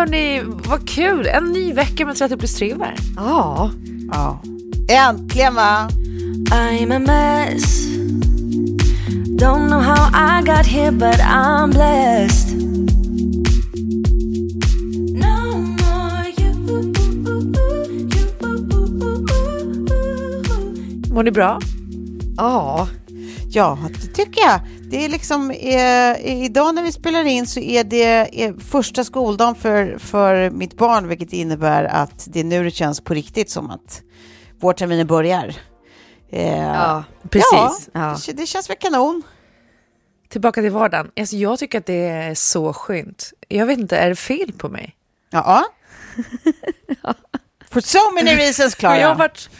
Hörni, vad kul! En ny vecka med 30 plus 3 var Ja. Ja. Äntligen va? I'm a mess. Don't know how I got here, but I'm blessed. Mår ni bra? Ja. Ja, det tycker jag. Det är liksom, eh, idag när vi spelar in så är det eh, första skoldagen för, för mitt barn, vilket innebär att det är nu det känns på riktigt som att vårterminen börjar. Eh, Ja. Precis. Ja, Ja. Det, det känns väl kanon. Tillbaka till vardagen. Alltså, jag tycker att det är så skönt. Jag vet inte, är det fel på mig? Ja. For so many reasons, För Jag, har varit...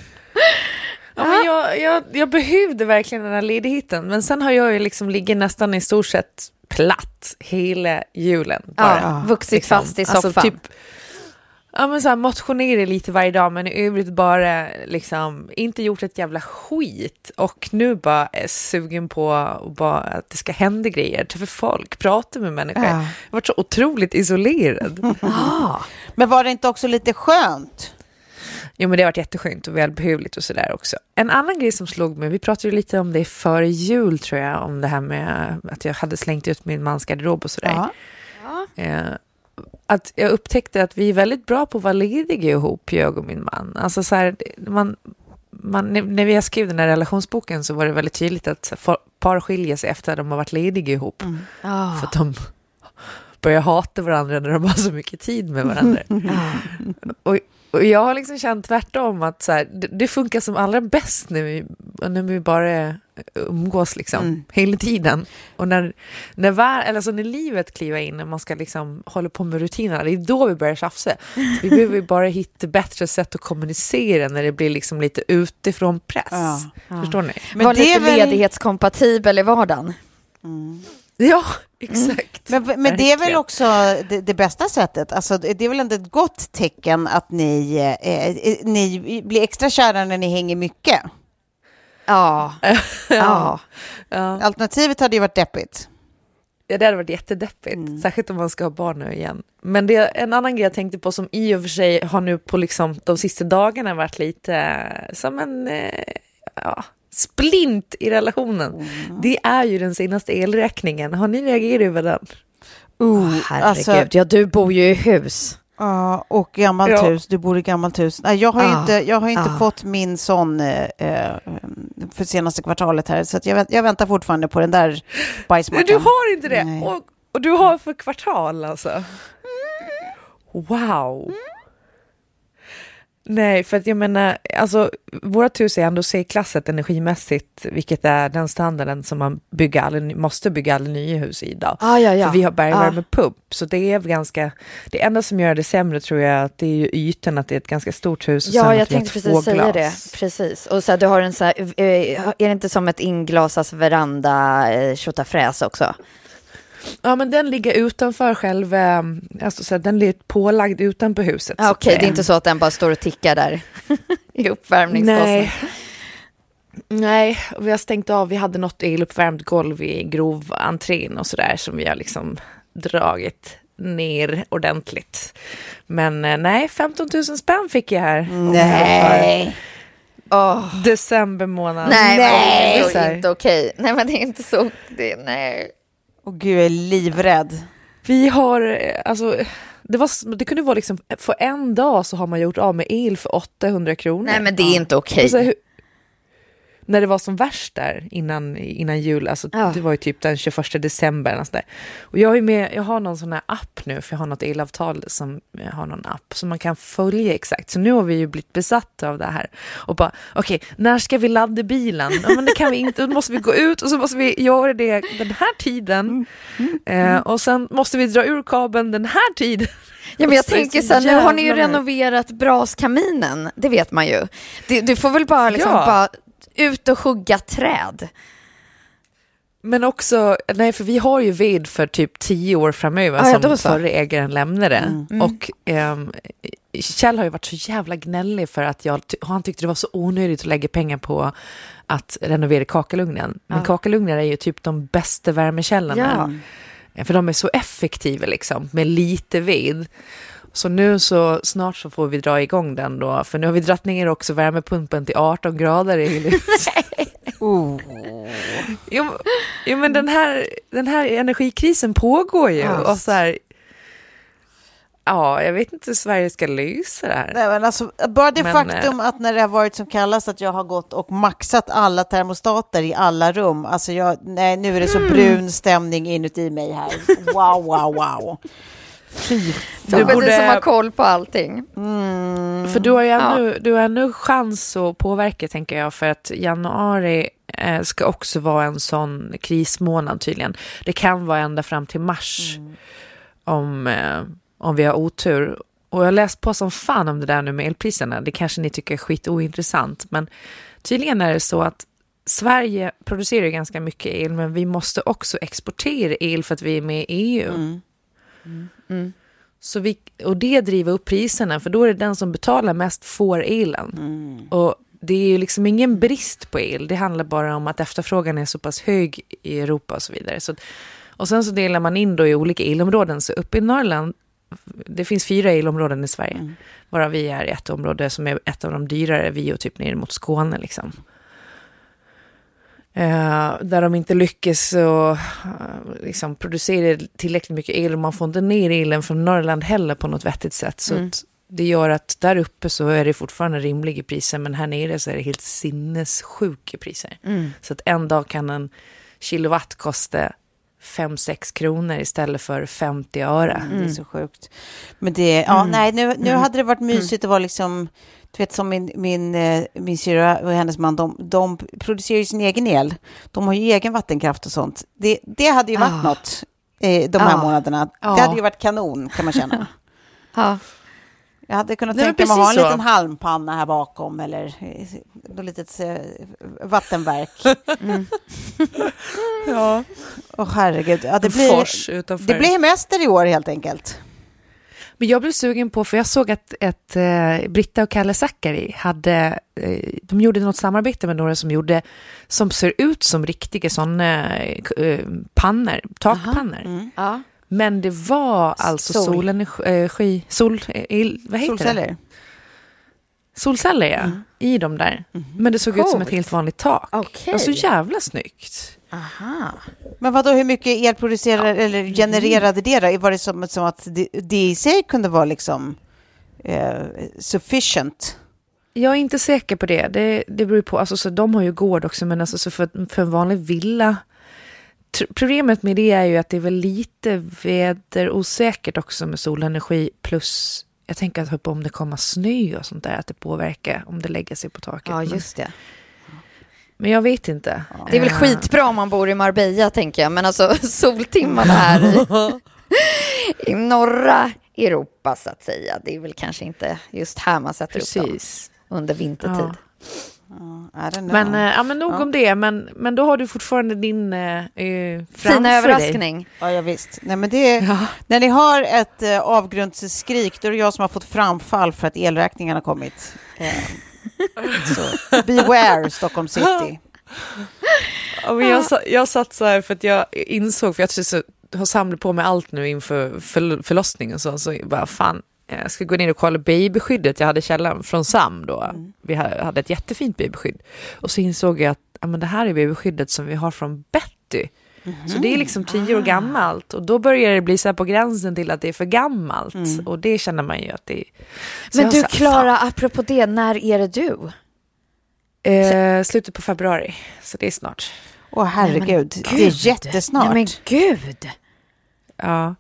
ja, men jag, jag, jag behövde verkligen den här ledigheten, men sen har jag ju liksom ligger nästan i stort sett platt hela julen. Bara. Ja, vuxit fast i soffan. Alltså, typ, ja, men så här, motionerar lite varje dag, men i övrigt bara liksom, inte gjort ett jävla skit. Och nu bara är sugen på att, bara, att det ska hända grejer, träffa folk, prata med människor. Ja. Jag har varit så otroligt isolerad. Ah. Men var det inte också lite skönt? Jo men det har varit jätteskönt och välbehövligt och sådär också. En annan grej som slog mig, vi pratade ju lite om det före jul tror jag, om det här med att jag hade slängt ut min mans garderob och sådär. Ja. Eh, att jag upptäckte att vi är väldigt bra på att vara lediga ihop, jag och min man. Alltså så här, man, man, när- vi skrev den här relationsboken så var det väldigt tydligt att par skiljer sig efter att de har varit lediga ihop. Ah. För att de börjar hata varandra när de har så mycket tid med varandra. och, och jag har liksom känt tvärtom att så här, det, det funkar som allra bäst när vi, när vi bara umgås liksom Mm. hela tiden. Och när, när, vär, eller alltså när livet kliver in, när man ska liksom hålla på med rutinerna, det är då vi börjar tjafsa. Så vi behöver ju bara hitta bättre sätt att kommunicera när det blir liksom lite utifrån press. Ja. Förstår ni? Men Var det lite väl- ledighetskompatibel i vardagen. Ja, exakt. Men, men det är väl också det, det bästa sättet? Alltså, det är väl ändå ett gott tecken att ni, eh, eh, ni blir extra kära när ni hänger mycket? Ja. ja. Ja. Alternativet hade ju varit deppigt. Ja, det hade varit jättedeppigt, Mm. särskilt om man ska ha barn nu igen. Men det är en annan grej jag tänkte på som i och för sig har nu på liksom de sista dagarna varit lite eh, som en eh, ja, splint i relationen. Mm. Det är ju den senaste elräkningen. Har ni reagerat över den? Uh, Herregud, alltså, ja du bor ju i hus. ja, och gammalt Ja. hus, du bor i gammalt hus. Nej, jag har ju Ah, inte, jag har inte ah. fått min sån eh, eh, för senaste kvartalet här, så jag, jag väntar fortfarande på den där bajsmackan. du har inte det? Och, och du har för kvartal alltså? Wow! Nej, för att jag menar, alltså vårt hus är ändå C-klassat energimässigt, vilket är den standarden som man bygger alla, måste bygga alla nya hus i idag. Ah, ja, ja. För vi har bergvärmepump, så det är ganska, det enda som gör det sämre tror jag att det är ju ytan, att det är ett ganska stort hus och Ja, sen jag att vi har tänkte precis säga glas. det. Precis. Och så här, du har en så här, eh, är det inte som ett inglasas veranda eh, tjotafräs också? Ja, men den ligger utanför själva, alltså så här, den är pålagd utanpå huset. Ah, Okej, att, det är inte så att den bara står och tickar där i uppvärmningskostnad. Nej. Nej, och vi har stängt av. Vi hade något eluppvärmt golv i grovantrén och sådär som vi har liksom dragit ner ordentligt. Men eh, nej, 15 000 spänn fick jag här. Nej. Åh, December månad. nej, men det är inte okej. Nej, men det är inte så. Det, nej. Och gud, jag är livrädd. Vi har, eh, alltså, det, var, det kunde vara liksom, för en dag så har man gjort av med el för 800 kronor. nej, men det är inte okej. Och så här, hur- när det var som värst där innan, innan jul, alltså Ja. det var ju typ den 21 december. sånt där. Och jag, är med, jag har någon sån här app nu, för jag har något elavtal som har någon app som man kan följa exakt. Så nu har vi ju blivit besatta av det här. Och bara, okej, när ska vi ladda bilen? Ja, men det kan vi inte, då måste vi gå ut och så måste vi göra det den här tiden. Eh, och sen måste vi dra ur kabeln den här tiden. Ja, men jag tänker så här, nu har ni ju renoverat braskaminen, det vet man ju. Du, du får väl bara liksom Ja. bara ut och hugga träd. Men också, nej för vi har ju ved för typ tio år framöver Ah, ja, som förre ägaren lämnade. Mm. Och ehm, Kjell har ju varit så jävla gnällig för att jag, han tyckte det var så onödigt att lägga pengar på att renovera kakelugnen. Men Ja. kakelugnar är ju typ de bästa värmekällorna. Ja. För de är så effektiva liksom, med lite ved. Så nu så snart så får vi dra igång den då, för nu har vi dratt ner också värmepumpen till 18 grader i huset. Oh. Jo, jo men den här, den här energikrisen pågår ju. Ja. Och så här, ja, jag vet inte hur Sverige ska lösa det här. Nej, men alltså, bara det Men, faktum att när det har varit som kallast att jag har gått och maxat alla termostater i alla rum. Alltså jag, nej, nu är det så Mm. brun stämning inuti mig här. Wow, wow, wow. Fy Du borde- du som har koll på allting. För du har ju ännu, du har ännu chans att påverka, tänker jag, för att januari eh, ska också vara en sån krismånad tydligen. Det kan vara ända fram till mars om, eh, om vi har otur. Och jag har läst på som fan om det där nu med elpriserna. Det kanske ni tycker är skitointressant, men tydligen är det så att Sverige producerar ganska mycket el, men vi måste också exportera el för att vi är med i EU. Så vi, och det driver upp priserna, för då är det den som betalar mest får elen. Och det är ju liksom ingen brist på el, det handlar bara om att efterfrågan är så pass hög i Europa och så vidare. Så, och sen så delar man in då i olika elområden, så uppe i Norrland, det finns fyra elområden i Sverige, varav vi är ett område som är ett av de dyrare, vi och typ ner mot Skåne liksom. Eh, där de inte lyckas och, eh, liksom, producera tillräckligt mycket el och man får inte ner elen från Norrland heller på något vettigt sätt. Så att det gör att där uppe så är det fortfarande rimliga priser men här nere så är det helt sinnessjuka priser. Så att en dag kan en kilowatt kosta 5-6 kronor istället för 50 öre. Det är så sjukt. Men det, ja, nej, nu, nu hade det varit mysigt att vara liksom, du vet som min, min, eh, min syrra och hennes man, de, de producerar ju sin egen el. De har ju egen vattenkraft och sånt. Det, det hade ju varit Ah. något eh, de här Ah. månaderna. Det hade ju varit kanon, kan man känna. Ja. Jag hade kunnat Nej, tänka mig att ha en så. liten halmpanna här bakom eller eh, något litet eh, vattenverk. Ja, Åh herregud, ja, det, en blir, det blir hemester i år helt enkelt. Men jag blev sugen på, för jag såg att ett, eh, Britta och Kalle Zackari hade, eh, de gjorde något samarbete med några som gjorde, som ser ut som riktiga sådana eh, pannor, takpannor. Mm. Ja. Men det var alltså Sol. solenergi, sol, eh, vad heter det? Solceller. Solceller ja, i de där. Men det såg ut som ett helt vanligt tak. Okej. Det var så jävla snyggt. Aha. Men vad då hur mycket el producerade eller genererade det då? Var det som, som att det, det i sig kunde vara liksom eh, sufficient? Jag är inte säker på det. Det, det beror på, alltså, så de har ju gård också, men alltså, så för, för en vanlig villa. Problemet med det är ju att det är väl lite väderosäkert också med solenergi plus jag tänker att om det kommer snö och sånt där, att det påverkar om det lägger sig på taket. Ja, just det. Men jag vet inte. Det är väl Eh, skitbra om man bor i Marbella, tänker jag. Men alltså soltimmarna här i, i norra Europa, så att säga. Det är väl kanske inte just här man sätter upp dem Precis. under vintertid. Ja. I don't know. Men, eh, ja, men nog Ja. om det. Men, men då har du fortfarande din eh, eh, framför Fina dig. överraskning. Ja, ja visst. Nej, men det är, När ni har ett eh, avgrundsskrik, då är det jag som har fått framfall för att elräkningarna har kommit. Eh, så, beware, Stockholm City. Ja, men jag, jag satt så här för att jag insåg, för jag har samlat på mig allt nu inför för, förlossningen. Så, så bara fan, jag ska gå ner och kolla babyskyddet jag hade i källaren från Sam då. Vi ha- hade ett jättefint babyskydd. Och så insåg jag att ja, men det här är babyskyddet som vi har från Betty. Så det är liksom tio år gammalt och då börjar det bli så här på gränsen till att det är för gammalt. Och det känner man ju att det är. Så Men du, sa, Klara, apropå det, när är det du? fan, eh, slutet på februari, så det är snart. Åh herregud, det är jättesnart. Nej, men gud! Ja,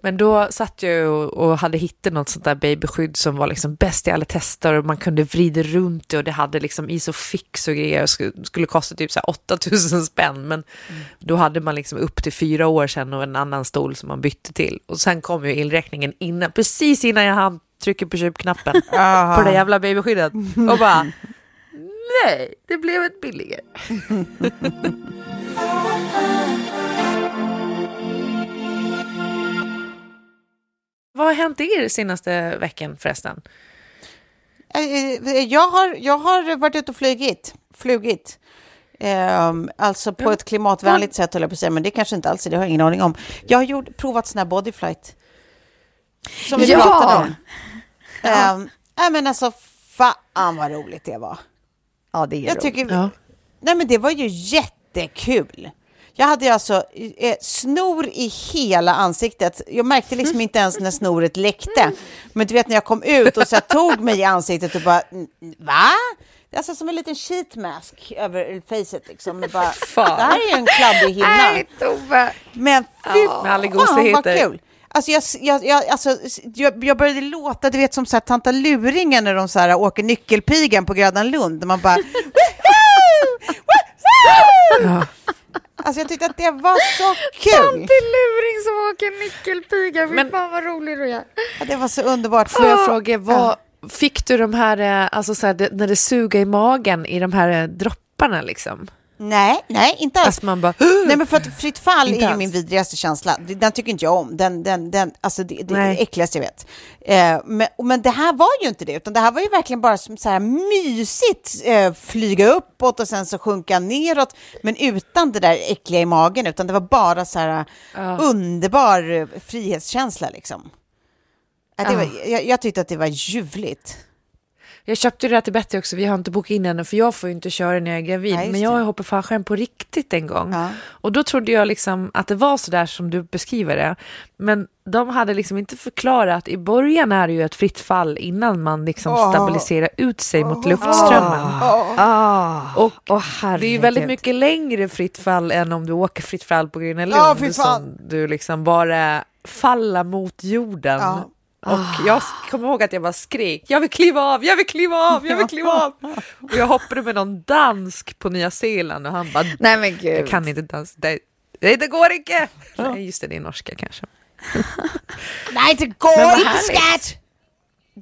men då satt jag och, hade hittat något sånt där babyskydd som var liksom bäst i alla tester och man kunde vrida runt det och det hade liksom isofix och grejer och skulle, kosta typ så här 8000 spänn. Men då hade man liksom upp till fyra år sedan och en annan stol som man bytte till. Och sen kom ju elräkningen innan, precis innan jag hann trycka på köpknappen på det jävla babyskyddet och bara nej, det blev ett billigare. Vad har hänt er senaste veckan förresten? Eh, eh, Jag har, jag har varit ute och flugit. flugit. Ehm, alltså på Ja. ett klimatvänligt sätt, höll jag på att säga, men det kanske inte alls är, det har jag ingen aning om. Jag har gjort, provat sån här bodyflight. Som vi Ja! pratade om. Ehm, nej, men alltså, fan vad roligt det var. Ja, det är Jag roligt. tycker, Ja. nej men det var ju jättekul. Jag hade alltså eh, snor i hela ansiktet. Jag märkte liksom inte ens när snoret läckte. Men du vet när jag kom ut och så här, tog mig i ansiktet och bara, "N- va? Det är alltså som en liten sheet mask över facet liksom. Och bara, det här är ju en kladdig hinna. Nej, Tove! Men fy alla fan vad kul. Alltså jag, jag, jag, alltså jag, jag började låta, du vet som så här, tanta Luringen när de så här, åker nyckelpigan på Grönan Lund. Man bara... "Woohoo! Woohoo!" Ja. Alltså jag tyckte att det var så kul. Tanti Luring som åker nyckelpiga. Fy Men- fan vad rolig du är. Ja, det var så underbart. Får jag fråga, vad, fick du de här, eh, alltså så här, när det suger i magen i de här eh, dropparna liksom? Nej, nej, inte alls. Alltså man bara, Nej, men för att fritt fall är ju min vidrigaste känsla. Den tycker inte jag om. Den, den, den, alltså det, det är det äckligaste jag vet. Eh, men, men det här var ju inte det, utan det här var ju verkligen bara som så här mysigt. Eh, flyga uppåt och sen så sjunka neråt, men utan det där äckliga i magen, utan det var bara så här Ja. underbar eh, frihetskänsla liksom. Ja, det var, jag, jag tyckte att det var ljuvligt. Jag köpte det här till Betty också, vi har inte bokat in ännu för jag får ju inte köra när jag är gravid, just men jag har hoppat fallskärm på riktigt en gång. Ja. Och då trodde jag liksom att det var så där som du beskriver det. Men de hade liksom inte förklarat att i början är det ju ett fritt fall innan man liksom Åh. stabiliserar ut sig mot luftströmmen. Och oh, det är ju väldigt mycket längre fritt fall än om du åker fritt fall på Gröna Lund. Ja, som du liksom bara faller mot jorden. Ja. Och jag kommer ihåg att jag bara skrek, jag vill kliva av, jag vill kliva av, jag vill kliva av. Och jag hoppade med någon dansk på Nya Zeeland och han bara, Nej men gud. jag kan inte dansa, det, det, det går inte. Nej, just det, det är norska kanske. Nej, det går inte skatt!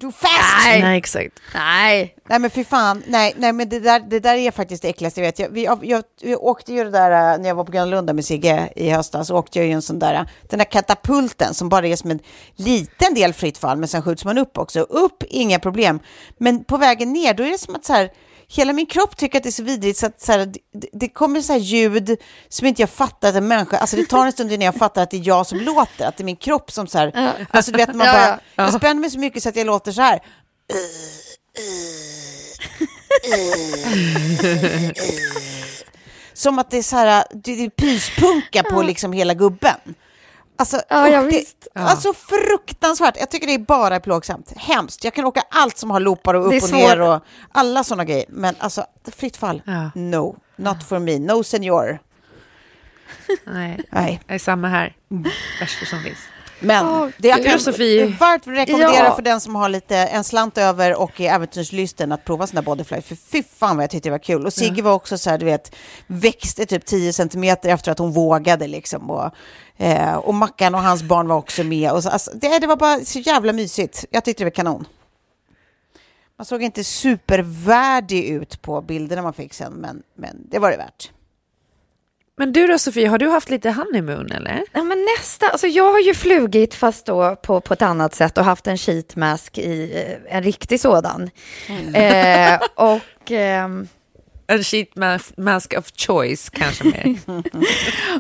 Du fast! Nej. Nej, exakt. Nej. Nej men fy fan, nej, nej men det där, det där är faktiskt det äckligaste jag vet. Jag, vi, jag, jag åkte ju det där, äh, när jag var på Gröna Lund med Sigge i höstas, så åkte jag ju en sån där, den där katapulten som bara är som en liten del fritt fall, men sen skjuts man upp också. Upp, inga problem. Men på vägen ner, då är det som att så här, hela min kropp tycker att det är så vidrigt så att så här, det, det kommer så ljud som inte jag fattar att en människa, alltså det tar en stund innan jag fattar att det är jag som låter, att det är min kropp som så här, alltså du vet man Ja, bara, ja. jag spänner mig så mycket så att jag låter så här. Som att det är så här, det är pyspunka på liksom hela gubben. Alltså, Ja, ja, det, visst. alltså fruktansvärt. Jag tycker det är bara plågsamt. Hemskt. Jag kan åka allt som har loopar och upp och ner och alla sådana grejer. Men alltså, fritt fall. Ja. No, not for me. No senior. Nej, Nej. det är samma här. Värsta som finns. Men Åh, det jag kan Sofie. varmt rekommendera Ja. för den som har lite en slant över och är äventyrslysten att prova sådana bodyfly. För fy fan vad jag tyckte det var kul. Och Sigge var också så här, du vet, växte typ 10 centimeter efter att hon vågade liksom. Och, eh, och Mackan och hans barn var också med. Och så, alltså, det, det var bara så jävla mysigt. Jag tyckte det var kanon. Man såg inte supervärdig ut på bilderna man fick sen, men, men det var det värt. Men du då Sofie, har du haft lite honeymoon eller? Ja, men nästa, alltså jag har ju flugit fast då på, på ett annat sätt och haft en sheet mask i eh, en riktig sådan. Eh, och, ehm, En sheet ma- mask of choice kanske mer.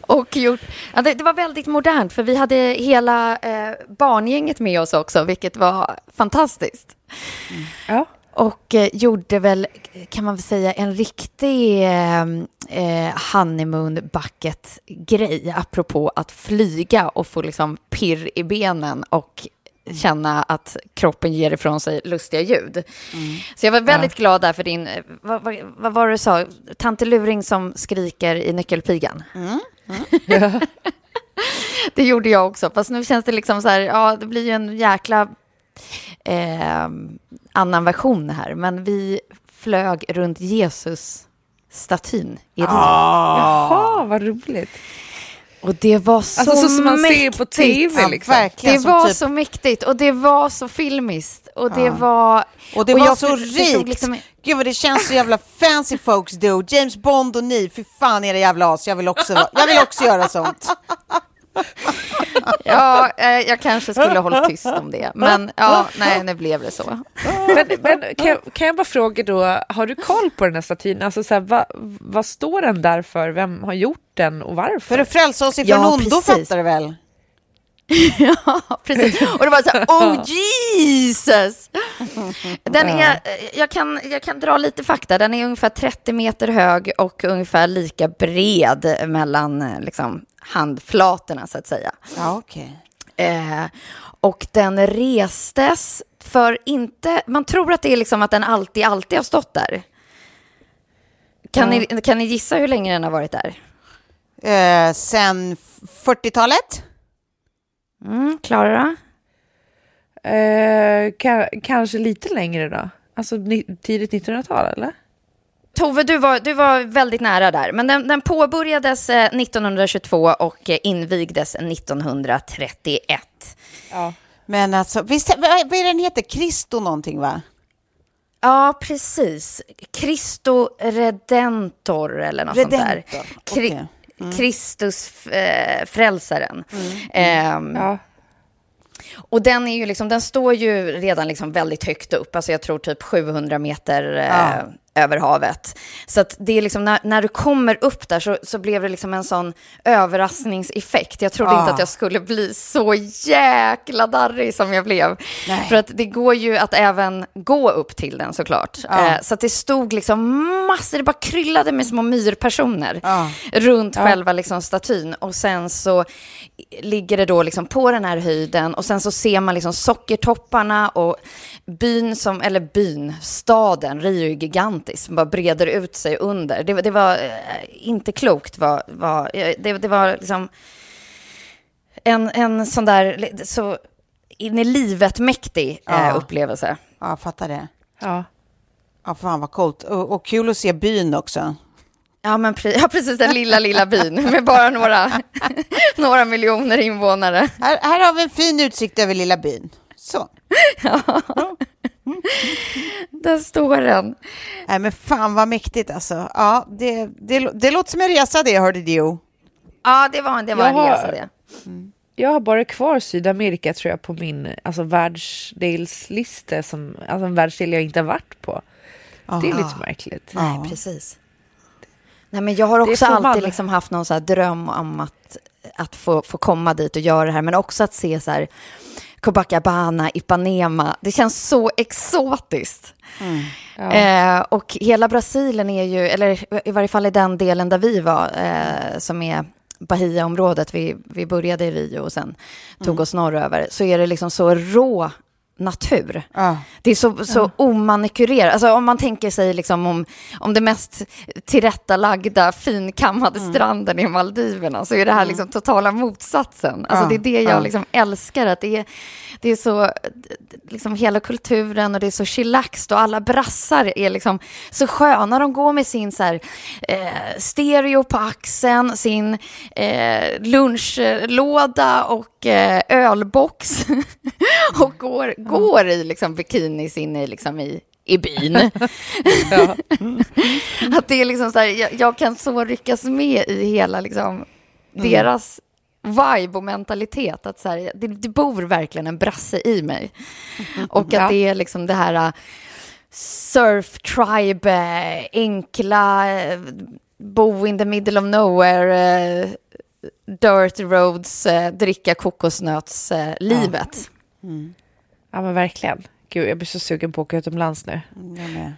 och gjort, ja, det, det var väldigt modernt för vi hade hela eh, barngänget med oss också, vilket var fantastiskt. ja. Och eh, gjorde väl, kan man väl säga, en riktig eh, eh, honeymoon bucket grej apropå att flyga och få liksom pirr i benen och känna att kroppen ger ifrån sig lustiga ljud. Så jag var väldigt glad där för din, eh, vad, vad, vad var det du sa, Tante Luring som skriker i Nyckelpigan. det gjorde jag också, fast nu känns det liksom så här, ja det blir ju en jäkla eh, annan version här, men vi flög runt Jesus-statyn i Rio. Jaha, vad roligt. Och det var så Alltså så som man ser mäktigt. på tv Ja, liksom. verkligen. Det var typ- så mäktigt och det var så filmiskt och det Ja. var... Och det och var jag så rikt. liksom- Gud vad det känns så jävla fancy folks do. James Bond och ni, fy fan era jävla as. Jag vill också, jag vill också göra sånt. Ja, eh, jag kanske skulle ha hållit tyst om det, men ja, nej, nu blev det så. Men, men kan, jag- kan jag bara fråga då, har du koll på den här statyn? Alltså så här, vad, vad står den där för? Vem har gjort den och varför? För att frälsa oss ifrån Ja, ondo fattar du väl? Ja, precis. Och det var så här, oh Jesus! Den är, eh, jag, kan, jag kan dra lite fakta. Den är ungefär 30 meter hög och ungefär lika bred mellan eh, liksom, handflatorna, så att säga. Ja, okej. Eh, och den restes för inte... Man tror att det är liksom att den alltid, alltid har stått där. Kan, ni, kan ni gissa hur länge den har varit där? Eh, sen f- 40-talet? Mm, Klara? Eh, ka- kanske lite längre då? Alltså tidigt 1900-tal eller? Tove, du var, du var väldigt nära där. Men den, den påbörjades eh, 1922 och eh, invigdes 1931. Ja. Men alltså, visst, vad är den heter? Kristo någonting va? Ja, precis. Christo Redentor eller något sånt där. Redentor, Kri- okej. Kristus eh, frälsaren. Ehm, ja. Och den, är ju liksom, den står ju redan liksom väldigt högt upp, alltså jag tror typ 700 meter eh, Ja. Över havet. Så att det är liksom när, när du kommer upp där så, så blev det liksom en sån överraskningseffekt. Jag trodde Ja. inte att jag skulle bli så jäkla darrig som jag blev. Nej. För att det går ju att även gå upp till den såklart. Ja. Eh, så det stod liksom massor, det bara kryllade med små myrpersoner Ja. runt själva liksom statyn. Och sen så ligger det då liksom på den här höjden och sen så ser man liksom sockertopparna och byn som, eller byn, staden, Rio är gigantisk, som bara breder ut sig under. Det, var- det var eh, inte klokt. Vad, vad, eh, det, det var liksom en, en sån där så in i livet mäktig eh, Ja. upplevelse. Ja, jag fattar det. ja. Ja, fan vad coolt. Och, och kul att se byn också. Ja, men pre- ja, precis den lilla, lilla byn med bara några, några miljoner invånare. Här, här har vi en fin utsikt över lilla byn. Så. Där står den. Nej, men fan vad mäktigt alltså. Ja, det, det, det låter som en resa det, hörde du. Ja, det var, det var en Jag har- resa det. Jag har bara kvar Sydamerika tror jag på min alltså, världsdelslista, som, alltså en världsdel jag inte har varit på. Det är lite märkligt. Nej, precis. Nej, men jag har också alltid liksom haft någon så här dröm om att, att få, få komma dit och göra det här, men också att se så här Copacabana, Ipanema. Det känns så exotiskt. Ja. Eh, och hela Brasilien är ju, eller i varje fall i den delen där vi var, eh, som är Bahia-området, vi, vi började i Rio och sen tog oss norröver, så är det liksom så rå natur. Ja. Det är så, så omanikurerat. Alltså om man tänker sig liksom om, om det mest tillrättalagda, finkammade Mm. stranden i Maldiverna så är det här liksom totala motsatsen. Alltså Ja, det är det jag ja. liksom älskar, att det är, det är så, liksom hela kulturen och det är så chillaxt och alla brassar är liksom så sköna. De går med sin så här, eh, stereo på axeln, sin eh, lunchlåda och eh, ölbox och går, går i liksom bikinis inne i, liksom i, i byn. att det är liksom så här, jag, jag kan så ryckas med i hela liksom deras vibe och mentalitet. Att så här, det, det bor verkligen en brasse i mig. Och att Ja. det är liksom det här uh, surf tribe, eh, enkla, eh, bo in the middle of nowhere, dirt roads, dricka kokosnöts-livet. Ja, men verkligen. Gud, jag blir så sugen på att åka utomlands nu. Jag med.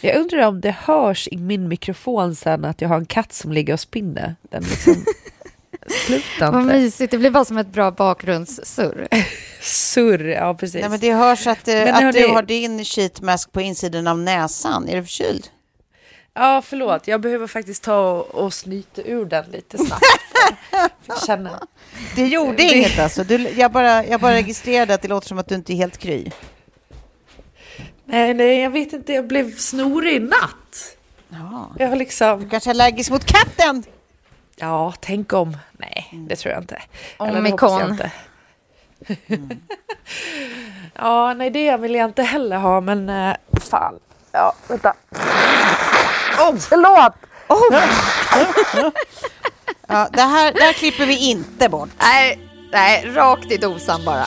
Jag undrar om det hörs i min mikrofon sen att jag har en katt som ligger och spinner. Den liksom slutar Vad mysigt, det blir bara som ett bra bakgrundssurr. Surr, ja precis. Nej, men det hörs att, eh, Men att hörni- du har din sheetmask på insidan av näsan. Är du förkyld? Ja, förlåt. Jag behöver faktiskt ta och, och snyta ur den lite snabbt. Känner. Det gjorde inget alltså. Du, jag, bara, jag bara registrerade att det låter som att du inte är helt kry. Nej, nej, jag vet inte. Jag blev snorig i natt. Ja. Jag har liksom... Du kanske är allergisk mot katten? Ja, tänk om. Nej, det tror jag inte. Eller det Omikron. jag inte. ja, nej, det vill jag inte heller ha, men eh, fan. Ja, vänta. Oh, förlåt! Ja, det, här, det här klipper vi inte bort. Nej, nej, rakt i dosan bara.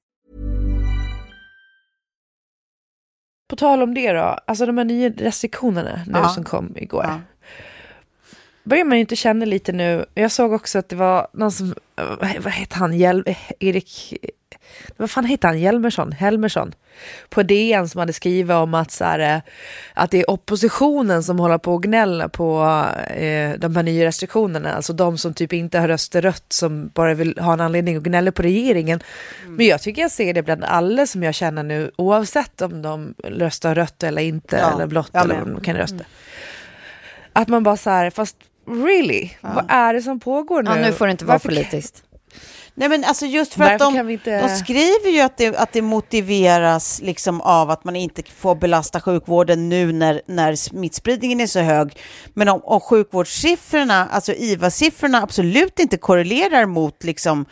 På tal om det då, alltså de här nya restriktionerna nu Ja. som kom igår. Ja. Börjar man ju inte känna lite nu, jag såg också att det var någon som, eh, vad heter han, Hjel, Erik, vad fan heter han, Hjelmersson, Helmersson, på DN som hade skrivit om att, så här, eh, att det är oppositionen som håller på att gnälla på eh, de här nya restriktionerna, alltså de som typ inte har röstat rött som bara vill ha en anledning att gnälla på regeringen. Men jag tycker jag ser det bland alla som jag känner nu, oavsett om de röstar rött eller inte, Ja, eller blått jag eller vad de kan rösta. Att man bara så här, fast really, vad är det som pågår nu? Ja, nu får det inte vara Varför politiskt. Nej, men alltså just för Varför att de, inte- de skriver ju att det, att det motiveras liksom av att man inte får belasta sjukvården nu när, när smittspridningen är så hög. Men om, om sjukvårdssiffrorna, alltså IVA-siffrorna, absolut inte korrelerar mot liksom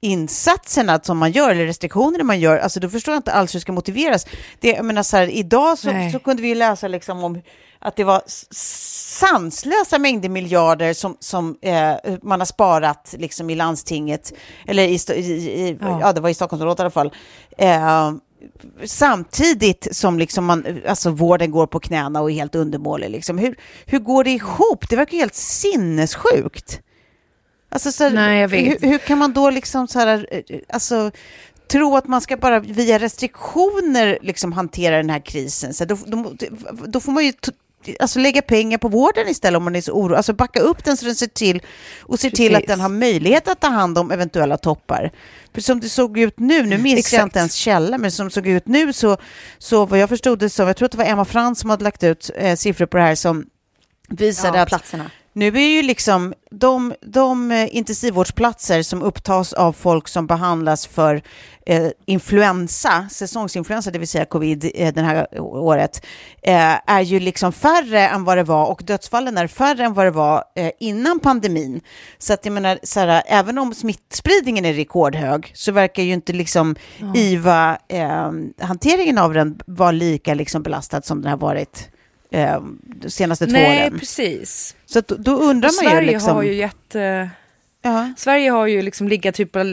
insatserna som man gör, eller restriktionerna man gör, alltså då förstår jag inte alls hur det ska motiveras. Det, jag menar så här, idag så, så kunde vi läsa liksom om att det var sanslösa mängder miljarder som, som eh, man har sparat liksom i landstinget, eller i, i, i ja. Ja. det var i Stockholmsområdet i alla fall. Eh, samtidigt som liksom man, alltså vården går på knäna och är helt undermålig. Liksom. Hur, hur går det ihop? Det verkar ju helt sinnessjukt. Alltså, så Nej, jag vet. Hur, hur kan man då liksom så här, eh, alltså, tro att man ska bara via restriktioner liksom hantera den här krisen? Så då, då, då får man ju alltså, lägga pengar på vården istället om man är så orolig. Alltså backa upp den så den ser till och ser till att den har möjlighet att ta hand om eventuella toppar. För som det såg ut nu, nu minns jag Exakt. inte ens källa, men som det såg ut nu så, så vad jag förstod det som, jag tror att det var Emma Frans som hade lagt ut eh, siffror på det här som visade Ja, att platserna. Nu är ju liksom de, de eh, intensivvårdsplatser som upptas av folk som behandlas för eh, influensa, säsongsinfluensa, det vill säga covid eh, det här året, eh, är ju liksom färre än vad det var och dödsfallen är färre än vad det var eh, innan pandemin. Så att jag menar, så här, även om smittspridningen är rekordhög så verkar ju inte liksom IVA-hanteringen av den vara lika liksom belastad som den har varit eh, de senaste två Nej, åren. precis. Så då, undrar Och man ju Sverige liksom... har ju jätte... Ja. Sverige har ju liksom legat typ eh,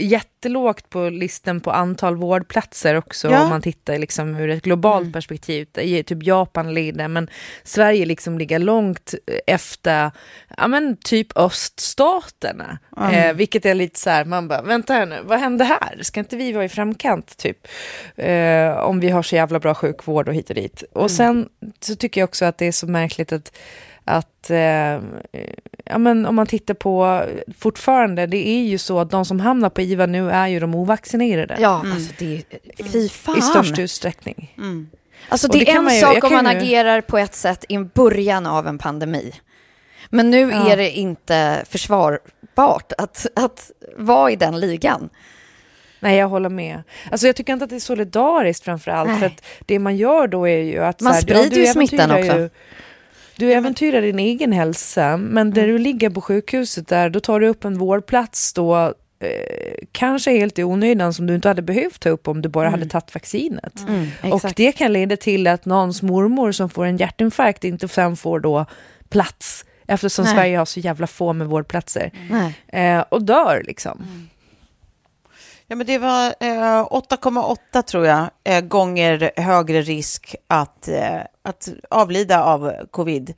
jättelågt på listan på antal vårdplatser också Ja. om man tittar liksom ur ett globalt perspektiv. Där är typ Japan leder men Sverige liksom ligger långt efter ja, men typ öststaterna. Eh, vilket är lite så här, man bara vänta här nu, vad hände här? Ska inte vi vara i framkant typ? Eh, om vi har så jävla bra sjukvård och hit och dit. Och sen så tycker jag också att det är så märkligt att att eh, ja, men om man tittar på fortfarande, det är ju så att de som hamnar på IVA nu är ju de ovaccinerade. Ja, alltså det är... Fy fan. I störst utsträckning. Alltså Och det, det är en man ju- sak om man ju- agerar på ett sätt i början av en pandemi. Men nu Ja. är det inte försvarbart att, att vara i den ligan. Nej, jag håller med. Alltså jag tycker inte att det är solidariskt framför allt, Nej. för att det man gör då är ju att... Man så här, sprider ju smittan också. Ju, du äventyrar din egen hälsa, men där du ligger på sjukhuset där, då tar du upp en vårdplats då, eh, kanske helt i onödan som du inte hade behövt ta upp om du bara hade tagit vaccinet. Och exakt. det kan leda till att någons mormor som får en hjärtinfarkt inte sen får då plats, eftersom Nej. Sverige har så jävla få med vårdplatser. Nej. Eh, och dör liksom. Ja, men det var eh, 8,8 tror jag eh, gånger högre risk att, eh, att avlida av covid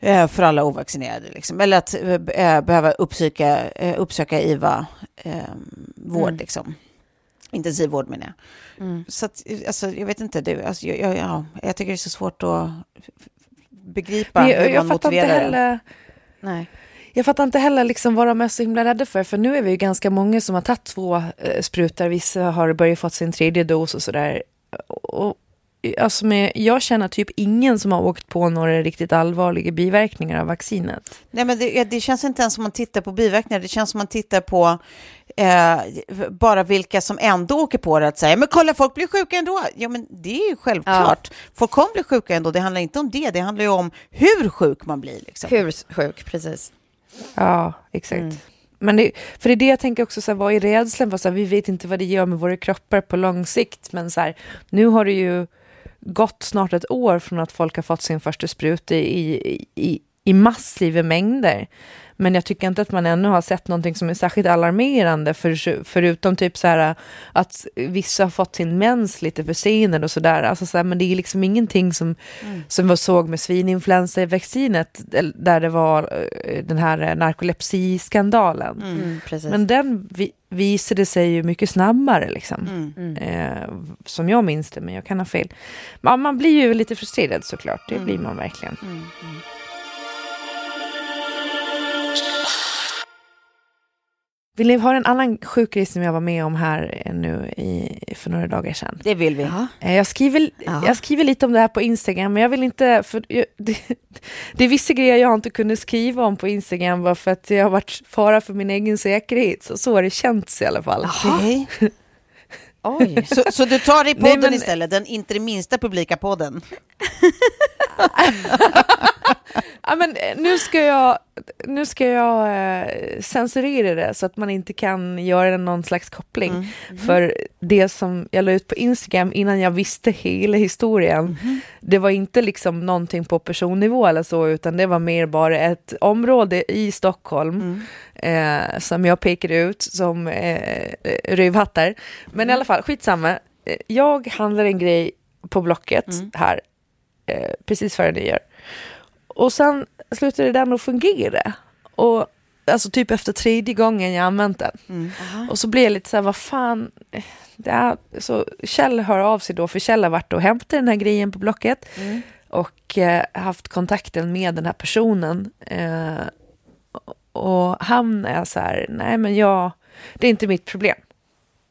eh, för alla ovaccinerade. Liksom. Eller att eh, behöva uppsöka, eh, uppsöka IVA-vård, Mm. liksom. intensivvård menar jag. Mm. Så att, alltså, jag vet inte, du, alltså, jag, jag, ja, jag tycker det är så svårt att begripa jag, hur jag man inte motiverar det. heller... Nej. Jag fattar inte heller liksom vad de är så himla rädda för, för nu är vi ju ganska många som har tagit två eh, sprutor, vissa har börjat få sin tredje dos och sådär. Och, alltså med, jag känner typ ingen som har åkt på några riktigt allvarliga biverkningar av vaccinet. Nej, men det, det känns inte ens som man tittar på biverkningar, det känns som man tittar på eh, bara vilka som ändå åker på det, att säga, men kolla folk blir sjuka ändå. Ja, men det är ju självklart. Folk kommer bli sjuka ändå, det handlar inte om det, det handlar ju om hur sjuk man blir. Liksom. Hur sjuk, precis. Ja, exakt. Men det, för det är det jag tänker också, så här, vad är rädslan? För, så här, vi vet inte vad det gör med våra kroppar på lång sikt, men så här, nu har det ju gått snart ett år från att folk har fått sin första spruta i, i, i massiva mängder. Men jag tycker inte att man ännu har sett någonting som är särskilt alarmerande, för, förutom typ så här att vissa har fått sin mens lite försenad och sådär. Alltså så här, men det är liksom ingenting som, som vi såg med svininfluensavaccinet, där det var eh, den här narkolepsiskandalen. Mm, precis. Men den vi, visade sig ju mycket snabbare, liksom. Mm. Eh, som jag minns det, men jag kan ha fel. Man, man blir ju lite frustrerad såklart, det blir man verkligen. Vill ni höra en annan sjuk grej som jag var med om här eh, nu i, för några dagar sedan? Det vill vi. Ja. Eh, Jag skriver, Ja. jag skriver lite om det här på Instagram, men jag vill inte... För jag, det, det är vissa grejer jag inte kunnat skriva om på Instagram bara för att jag har varit fara för min egen säkerhet. Så, så har det känts i alla fall. Okej. Oj. Så, så du tar i Nej, podden men- istället, den inte det minsta publika podden? Ja, men eh, nu ska jag, nu ska jag eh, censurera det så att man inte kan göra någon slags koppling. Mm. För det som jag la ut på Instagram innan jag visste hela historien, Mm. det var inte liksom någonting på personnivå eller så, utan det var mer bara ett område i Stockholm Mm. eh, som jag pekade ut som eh, rövhattar. Men i alla fall, skitsamma. Eh, Jag handlar en grej på Blocket här, eh, precis före nyår. Och sen slutade den att fungera. Och, alltså typ efter tredje gången jag använt den. Och så blev jag lite så här, vad fan. Det är, så Kjell hör av sig då, för Kjell har varit och hämtat den här grejen på Blocket. Och eh, haft kontakten med den här personen. Eh, och han är så här, nej men jag, det är inte mitt problem.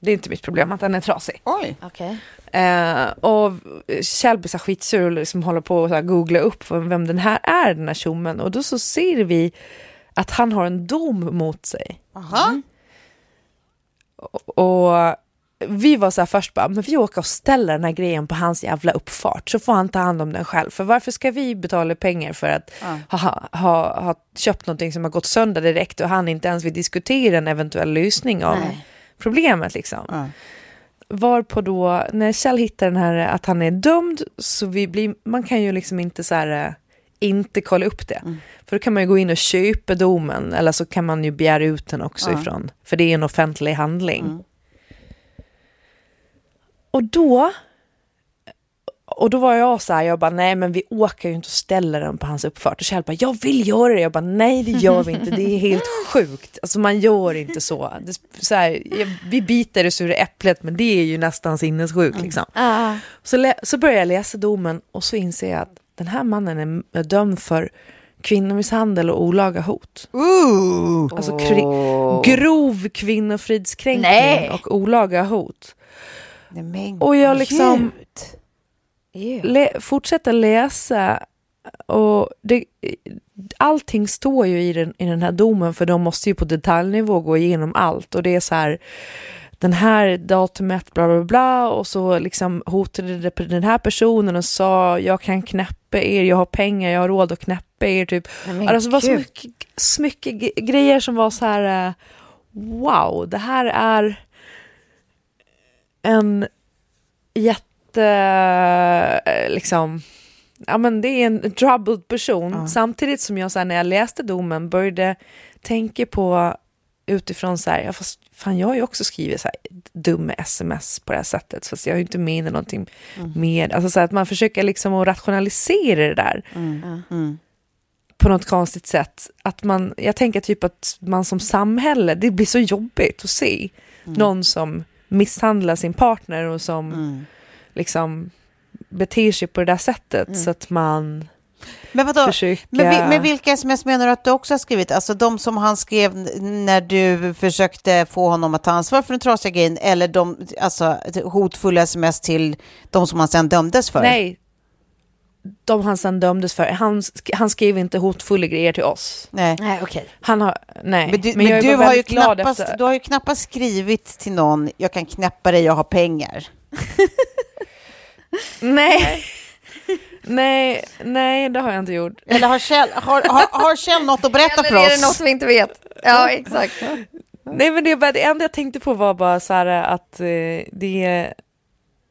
Det är inte mitt problem att den är trasig. Oj. Okej. Eh, och Kjell blir så skitsur och liksom håller på att googla upp vem den här är, den här tjommen. Och då så ser vi att han har en dom mot sig. Aha. Och vi var så här först bara, men vi åker och ställer den här grejen på hans jävla uppfart så får han ta hand om den själv. För varför ska vi betala pengar för att ha, ha, ha, ha köpt någonting som har gått sönder direkt och han inte ens vill diskutera en eventuell lösning av Nej. Problemet liksom. Ja. Varpå då, när Kjell hittar den här att han är dömd, så vi blir, man kan ju liksom inte så här, eh, inte kolla upp det. För då kan man ju gå in och köpa domen, eller så kan man ju begära ut den också Ja. ifrån, för det är en offentlig handling. Och då, och då var jag så här, jag bara, nej men vi åker ju inte och ställer den på hans uppfart. Och Kjell bara, jag vill göra det. Jag bara, nej det gör vi inte, det är helt sjukt. Alltså man gör inte så. Det, så här, vi biter det sura äpplet, men det är ju nästan sinnessjukt liksom. Ah. Så, så börjar jag läsa domen och så inser jag att den här mannen är dömd för kvinnomisshandel och olaga hot. Ooh. Alltså kri- grov kvinnofridskränkning Nej. och olaga hot. Och jag liksom- Le- fortsätta läsa och det, allting står ju i den, i den här domen för de måste ju på detaljnivå gå igenom allt och det är så här den här datumet bla bla bla och så liksom hotade det på den här personen och sa jag kan knäppa er, jag har pengar, jag har råd att knäppa er typ. Men Alltså det var så mycket, så mycket grejer som var så här eh, wow, det här är en jätte, eh, liksom, ja men det är en troubled person. Samtidigt som jag så här, när jag läste domen började tänka på utifrån så här, ja, fast fan jag har ju också skrivit så här dumma sms på det här sättet, fast jag har ju inte menat någonting med, alltså så här, att man försöker liksom att rationalisera det där Mm. på något konstigt sätt. Att man, jag tänker typ att man som samhälle, det blir så jobbigt att se någon som misshandlar sin partner och som Mm. Liksom beter sig på det där sättet så att man Men vadå? försöker... Men, men vilka sms menar du att du också har skrivit? Alltså de som han skrev när du försökte få honom att ta ansvar för den trasiga grejen eller de alltså, hotfulla sms till de som han sen dömdes för? Nej, de han sen dömdes för, han, han skrev inte hotfulla grejer till oss. Nej. Nej, okej. Han har, nej. Men du, men jag du, har ju knappast, efter- du har ju knappast skrivit till någon, jag kan knäppa dig, jag har pengar. Nej. nej, nej, det har jag inte gjort. Eller har Kjell, har, har, har Kjell något att berätta för Eller är det något oss? vi inte vet? Ja, exakt. Nej men det, det enda jag tänkte på var bara så här att eh, det är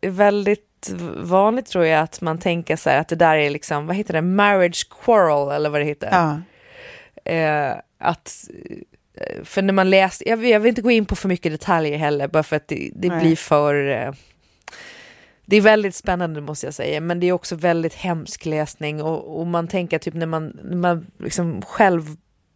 väldigt vanligt tror jag att man tänker så här att det där är liksom, vad heter det, marriage quarrel eller vad det heter. Ja. Eh, att, eh, för när man läser, jag, jag vill inte gå in på för mycket detaljer heller bara för att det, det blir för eh, det är väldigt spännande måste jag säga, men det är också väldigt hemsk läsning och, och man tänker typ när man, när man liksom själv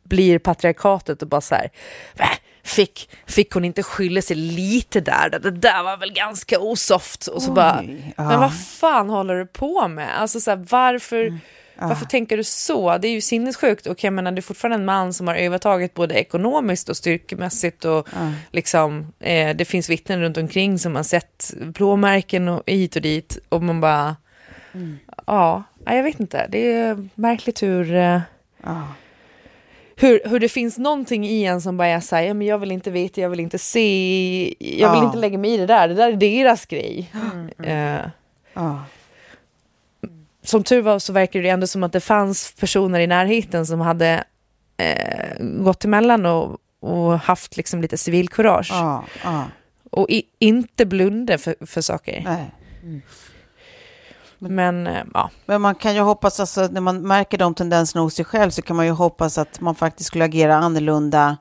blir patriarkatet och bara så här, "Vä? fick, fick hon inte skylla sig lite där, det där var väl ganska osoft och så bara, Oj, men ja. vad fan håller du på med? Alltså så här, varför, varför tänker du så? Det är ju sinnessjukt och jag menar det är fortfarande en man som har övertagit både ekonomiskt och styrkemässigt och liksom eh, det finns vittnen runt omkring som har sett blåmärken och hit och dit och man bara ja, ja, jag vet inte, det är märkligt hur eh, Ja. hur, hur det finns någonting i en som bara är så här, ja, men jag vill inte veta, jag vill inte se, jag vill Ja. inte lägga mig i det där, det där är deras grej. Eh, Ja. Som tur var så verkar det ändå som att det fanns personer i närheten som hade eh, gått emellan och, och haft liksom lite civilkurage. Ja, ja. Och i, inte blunda för, för saker. Nej. Men eh, ja, Men man kan ju hoppas, alltså, när man märker de tendenserna hos sig själv så kan man ju hoppas att man faktiskt skulle agera annorlunda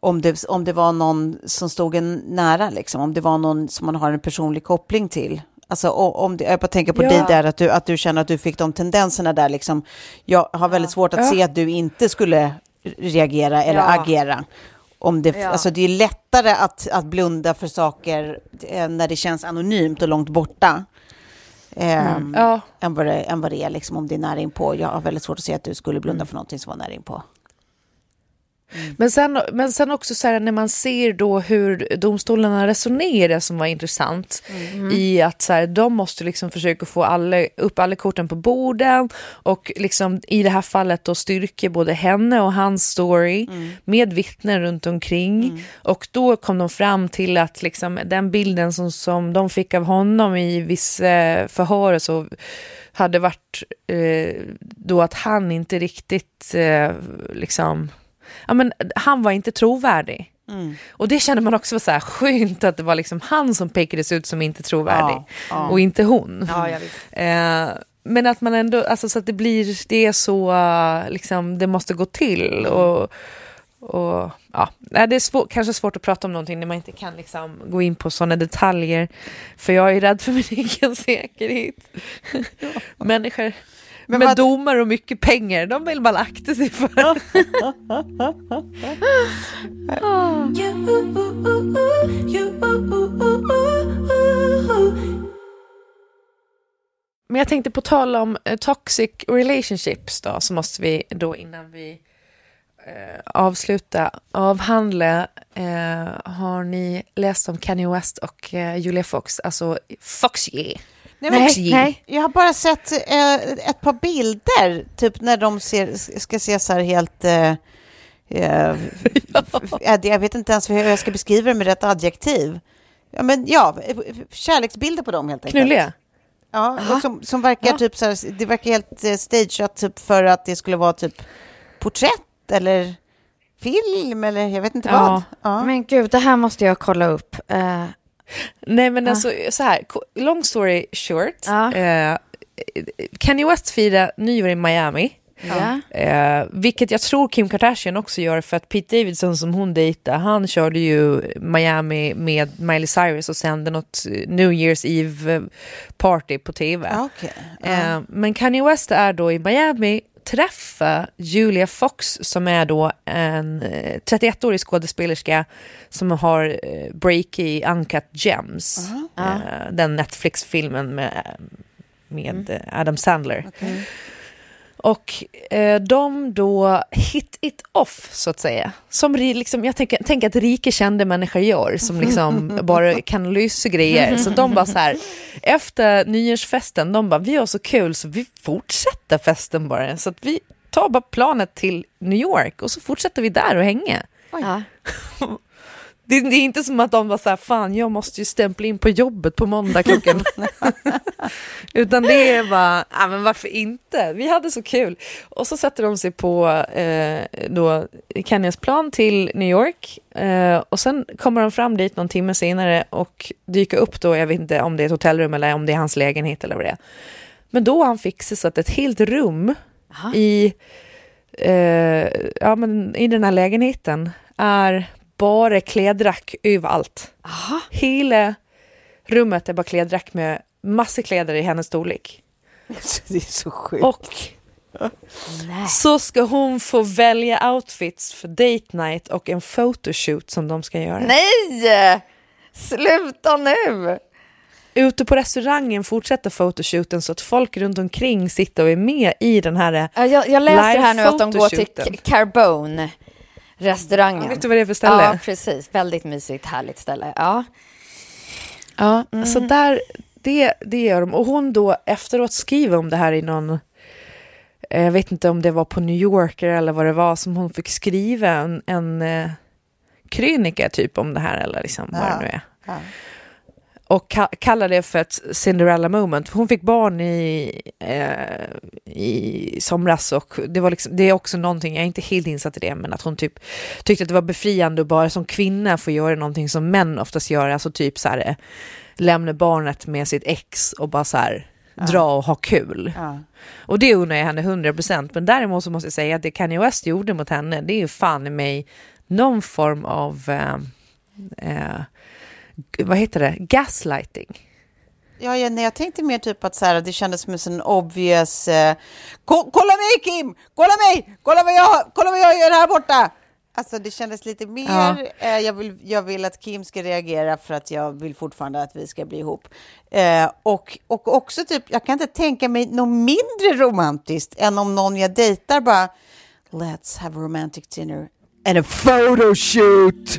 om det, om det var någon som stod en nära, liksom. om det var någon som man har en personlig koppling till. Alltså, om det, jag bara tänker på Ja. dig där, att du, att du känner att du fick de tendenserna där. Liksom. Jag har väldigt svårt att Ja. se att du inte skulle reagera eller Ja. agera. Om det, Ja. alltså det är lättare att, att blunda för saker eh, när det känns anonymt och långt borta. Ehm, ja, än, vad det, än vad det är liksom, om det är nära inpå. Jag har väldigt svårt att se att du skulle blunda för någonting som var nära inpå. Men sen, men sen också så här, när man ser då hur domstolarna resonerar som var intressant i att så här, de måste liksom försöka få alla, upp alla korten på borden och liksom i det här fallet då styrka både henne och hans story med vittnen runt omkring. Och då kom de fram till att liksom den bilden som, som de fick av honom i vissa förhör så hade varit eh, då att han inte riktigt eh, liksom ja, men han var inte trovärdig. Och det kände man också var så här skönt att det var liksom han som pekades ut som inte trovärdig Ja, ja. och inte hon. Ja. Eh, men att man ändå, alltså så att det blir, det är så, eh, liksom det måste gå till och, och ja, det är svår, kanske svårt att prata om någonting när man inte kan liksom gå in på sådana detaljer. För jag är rädd för min egen säkerhet. Människor Men med vad- domar och mycket pengar, de vill man akta sig för. Men jag tänkte på tal om eh, toxic relationships då, så måste vi då innan vi eh, avsluta avhandla, eh, har ni läst om Kanye West och eh, Julia Fox, alltså Foxy? Nej, Nej, nej. Jag har bara sett eh, ett par bilder, typ när de ser, ska se så här helt... Eh, eh, ja. Jag vet inte ens hur jag ska beskriva det med rätt adjektiv. Ja, men ja, kärleksbilder på dem helt enkelt. Knulliga? Ja, som, som verkar Ja. typ så här, det verkar helt eh, stageat typ för att det skulle vara typ porträtt eller film eller jag vet inte Ja. vad. Ja. Men gud, det här måste jag kolla upp. Eh, Nej men alltså så här, long story short. Ja. Eh, Kanye West firar nyår i Miami. ja. Eh, vilket jag tror Kim Kardashian också gör för att Pete Davidson som hon dejtade, han körde ju Miami med Miley Cyrus och sände något New Year's Eve party på tv. Ja, okej. Eh, men Kanye West är då i Miami, träffa Julia Fox som är då en eh, 31-årig skådespelerska som har eh, break i Uncut Gems, eh, den Netflix-filmen med, med eh, Adam Sandler. Och eh, de då hit it off, så att säga. Som liksom, jag tänker, tänker att rika kända människor gör, som liksom bara kan lösa grejer. Så de bara så här, efter nyårsfesten, de bara, vi har så kul så vi fortsätter festen bara. Så att vi tar bara planet till New York och så fortsätter vi där och hänga. Ja. Det, det är inte som att de var så här, fan jag måste ju stämpla in på jobbet på måndag klockan. Utan det är bara, ja men varför inte? Vi hade så kul. Och så sätter de sig på eh, då Kanyas plan till New York. Eh, och sen kommer de fram dit någon timme senare och dyker upp då, jag vet inte om det är ett hotellrum eller om det är hans lägenhet eller vad det är. Men då har han fixat så att ett helt rum i, eh, ja, men i den här lägenheten är bara klädrack överallt. Hela rummet är bara klädrack med massor kläder i hennes storlek. Det är så sjukt. Och så ska hon få välja outfits för date night och en photoshoot som de ska göra. Nej! Sluta nu! Ute på restaurangen fortsätter photoshooten så att folk runt omkring sitter och är med i den här... Ja, Jag, jag läser här nu att de går till Carbone, restaurangen. Vet du vad det är för ställe? Ja, precis. Väldigt mysigt, härligt ställe. Ja. Ja, så där, det, det gör de. Och hon då efteråt skriver om det här i någon, eh, jag vet inte om det var på New Yorker eller vad det var, som hon fick skriva en, en eh, krönika typ om det här eller liksom vad Ja, det nu är. ja. Och ka kallar det för ett Cinderella moment. Hon fick barn i, eh, i somras och det, var liksom, det är också någonting, jag är inte helt insatt i det, men att hon typ tyckte att det var befriande att bara som kvinna få göra någonting som män oftast gör, alltså typ så här eh, lämna barnet med sitt ex och bara så här dra och ha kul. Ja. Och det unnar jag henne 100%, men däremot så måste jag säga att det Kanye West gjorde mot henne, det är ju fan i mig någon form av, eh, eh, vad heter det, gaslighting. Ja, nej, jag tänkte mer typ att så här, det kändes som en obvious... Eh, "Ko- kolla mig Kim! Kolla mig! Kolla vad jag, kolla vad jag gör här borta! Alltså det kändes lite mer, Ja. eh, jag, vill, jag vill att Kim ska reagera för att jag vill fortfarande att vi ska bli ihop. Eh, och, och också typ, jag kan inte tänka mig något mindre romantiskt än om någon jag dejtar bara Let's have a romantic dinner and a photo shoot!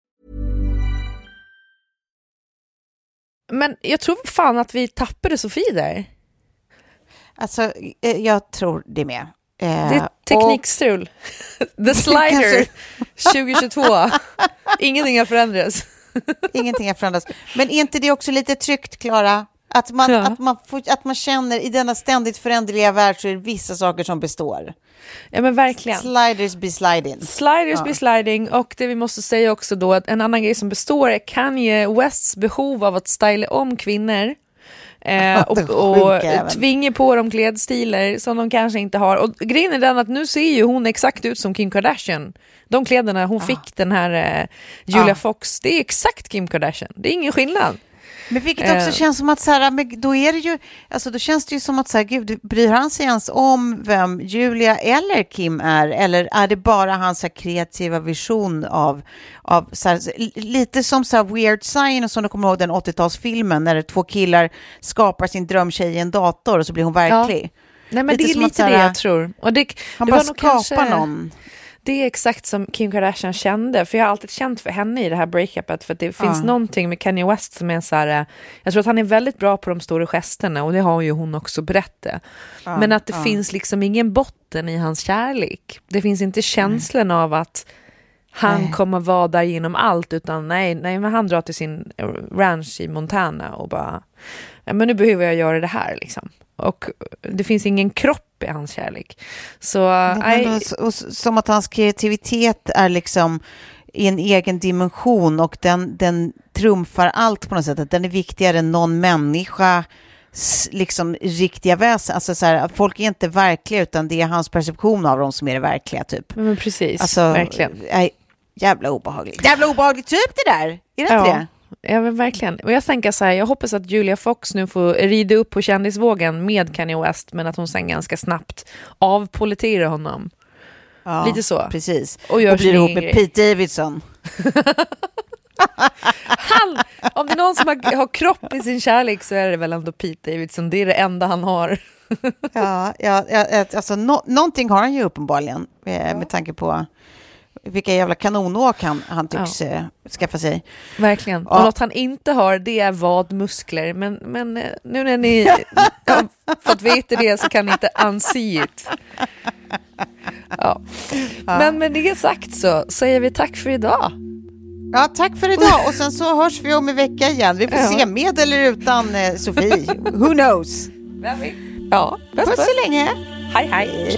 Men jag tror fan att vi tappade Sofie där. alltså eh, jag tror det med. Eh, Det är teknikstrul. The slider 2022. Ingenting har förändrats. ingenting har förändrats. Men är inte det också lite tryggt, Klara? Att man, Ja. att, man får, att man känner i denna ständigt föränderliga värld så är det vissa saker som består. Ja men verkligen. Sliders be sliding. Sliders be sliding och det vi måste säga också då att en annan grej som består är Kanye Wests behov av att styla om kvinnor. Eh, och och tvinga på dem klädstilar som de kanske inte har. Och grejen är den att nu ser ju hon exakt ut som Kim Kardashian. De kläderna hon fick den här eh, Julia Ja. Fox, det är exakt Kim Kardashian. Det är ingen skillnad. Men vilket också Eh. känns som att så här, men då är det ju, alltså då känns det ju som att så här, gud, bryr han sig ens om vem Julia eller Kim är? Eller är det bara hans här, kreativa vision av, av så här, lite som så här Weird Science, som du kommer ihåg den 80-talsfilmen, när två killar skapar sin drömtjej i en dator och så blir hon verklig. Nej men Lite det är att lite här, det jag tror. Och det, Han det bara skapar kanske- någon. Det är exakt som Kim Kardashian kände, för jag har alltid känt för henne i det här breakupet, för att det finns Ja. någonting med Kanye West som är så här, eh, jag tror att han är väldigt bra på de stora gesterna och det har ju hon också berättat. Men att det ja. finns liksom ingen botten i hans kärlek. Det finns inte känslan av att han Nej. kommer vara där genom allt, utan nej, nej, men han drar till sin eh, ranch i Montana och bara, ja, men nu behöver jag göra det här liksom. Och det finns ingen kropp i hans kärlek. Så, nej, men och, och, som att hans kreativitet är liksom i en egen dimension och den, den trumfar allt på något sätt. Att den är viktigare än någon människa liksom riktiga väsen. Alltså så här, folk är inte verkliga utan det är hans perception av dem som är det verkliga typ. men precis, Alltså, verkligen. Nej, jävla obehagligt. Jävla obehagligt typ det där. Är det inte Ja. det? Ja, verkligen. Och jag tänker så här, jag hoppas att Julia Fox nu får rida upp på kändisvågen med Kanye West, men att hon sen ganska snabbt avpoliterar honom. Ja, Lite så. Precis. Och gör Och blir ihop med. Pete Davidson. Han, om det är någon som har, har kropp i sin kärlek så är det väl ändå Pete Davidson, det är det enda han har. Ja, ja, ja, alltså, nå- någonting har han ju uppenbarligen eh, med tanke på vilka jävla kanonåk han, han tycks eh, skaffa sig. Verkligen. Ja. Och något han inte har, det är vadmuskler. Men, men eh, nu när ni har fått veta det så kan ni inte unsee it. Ja. Men med det sagt så säger vi tack för idag. Ja, tack för idag och sen så hörs vi om en vecka igen. Vi får Ja. se med eller utan eh, Sofie. Who knows? Ja, puss, Puss puss. så länge. Hej, hej.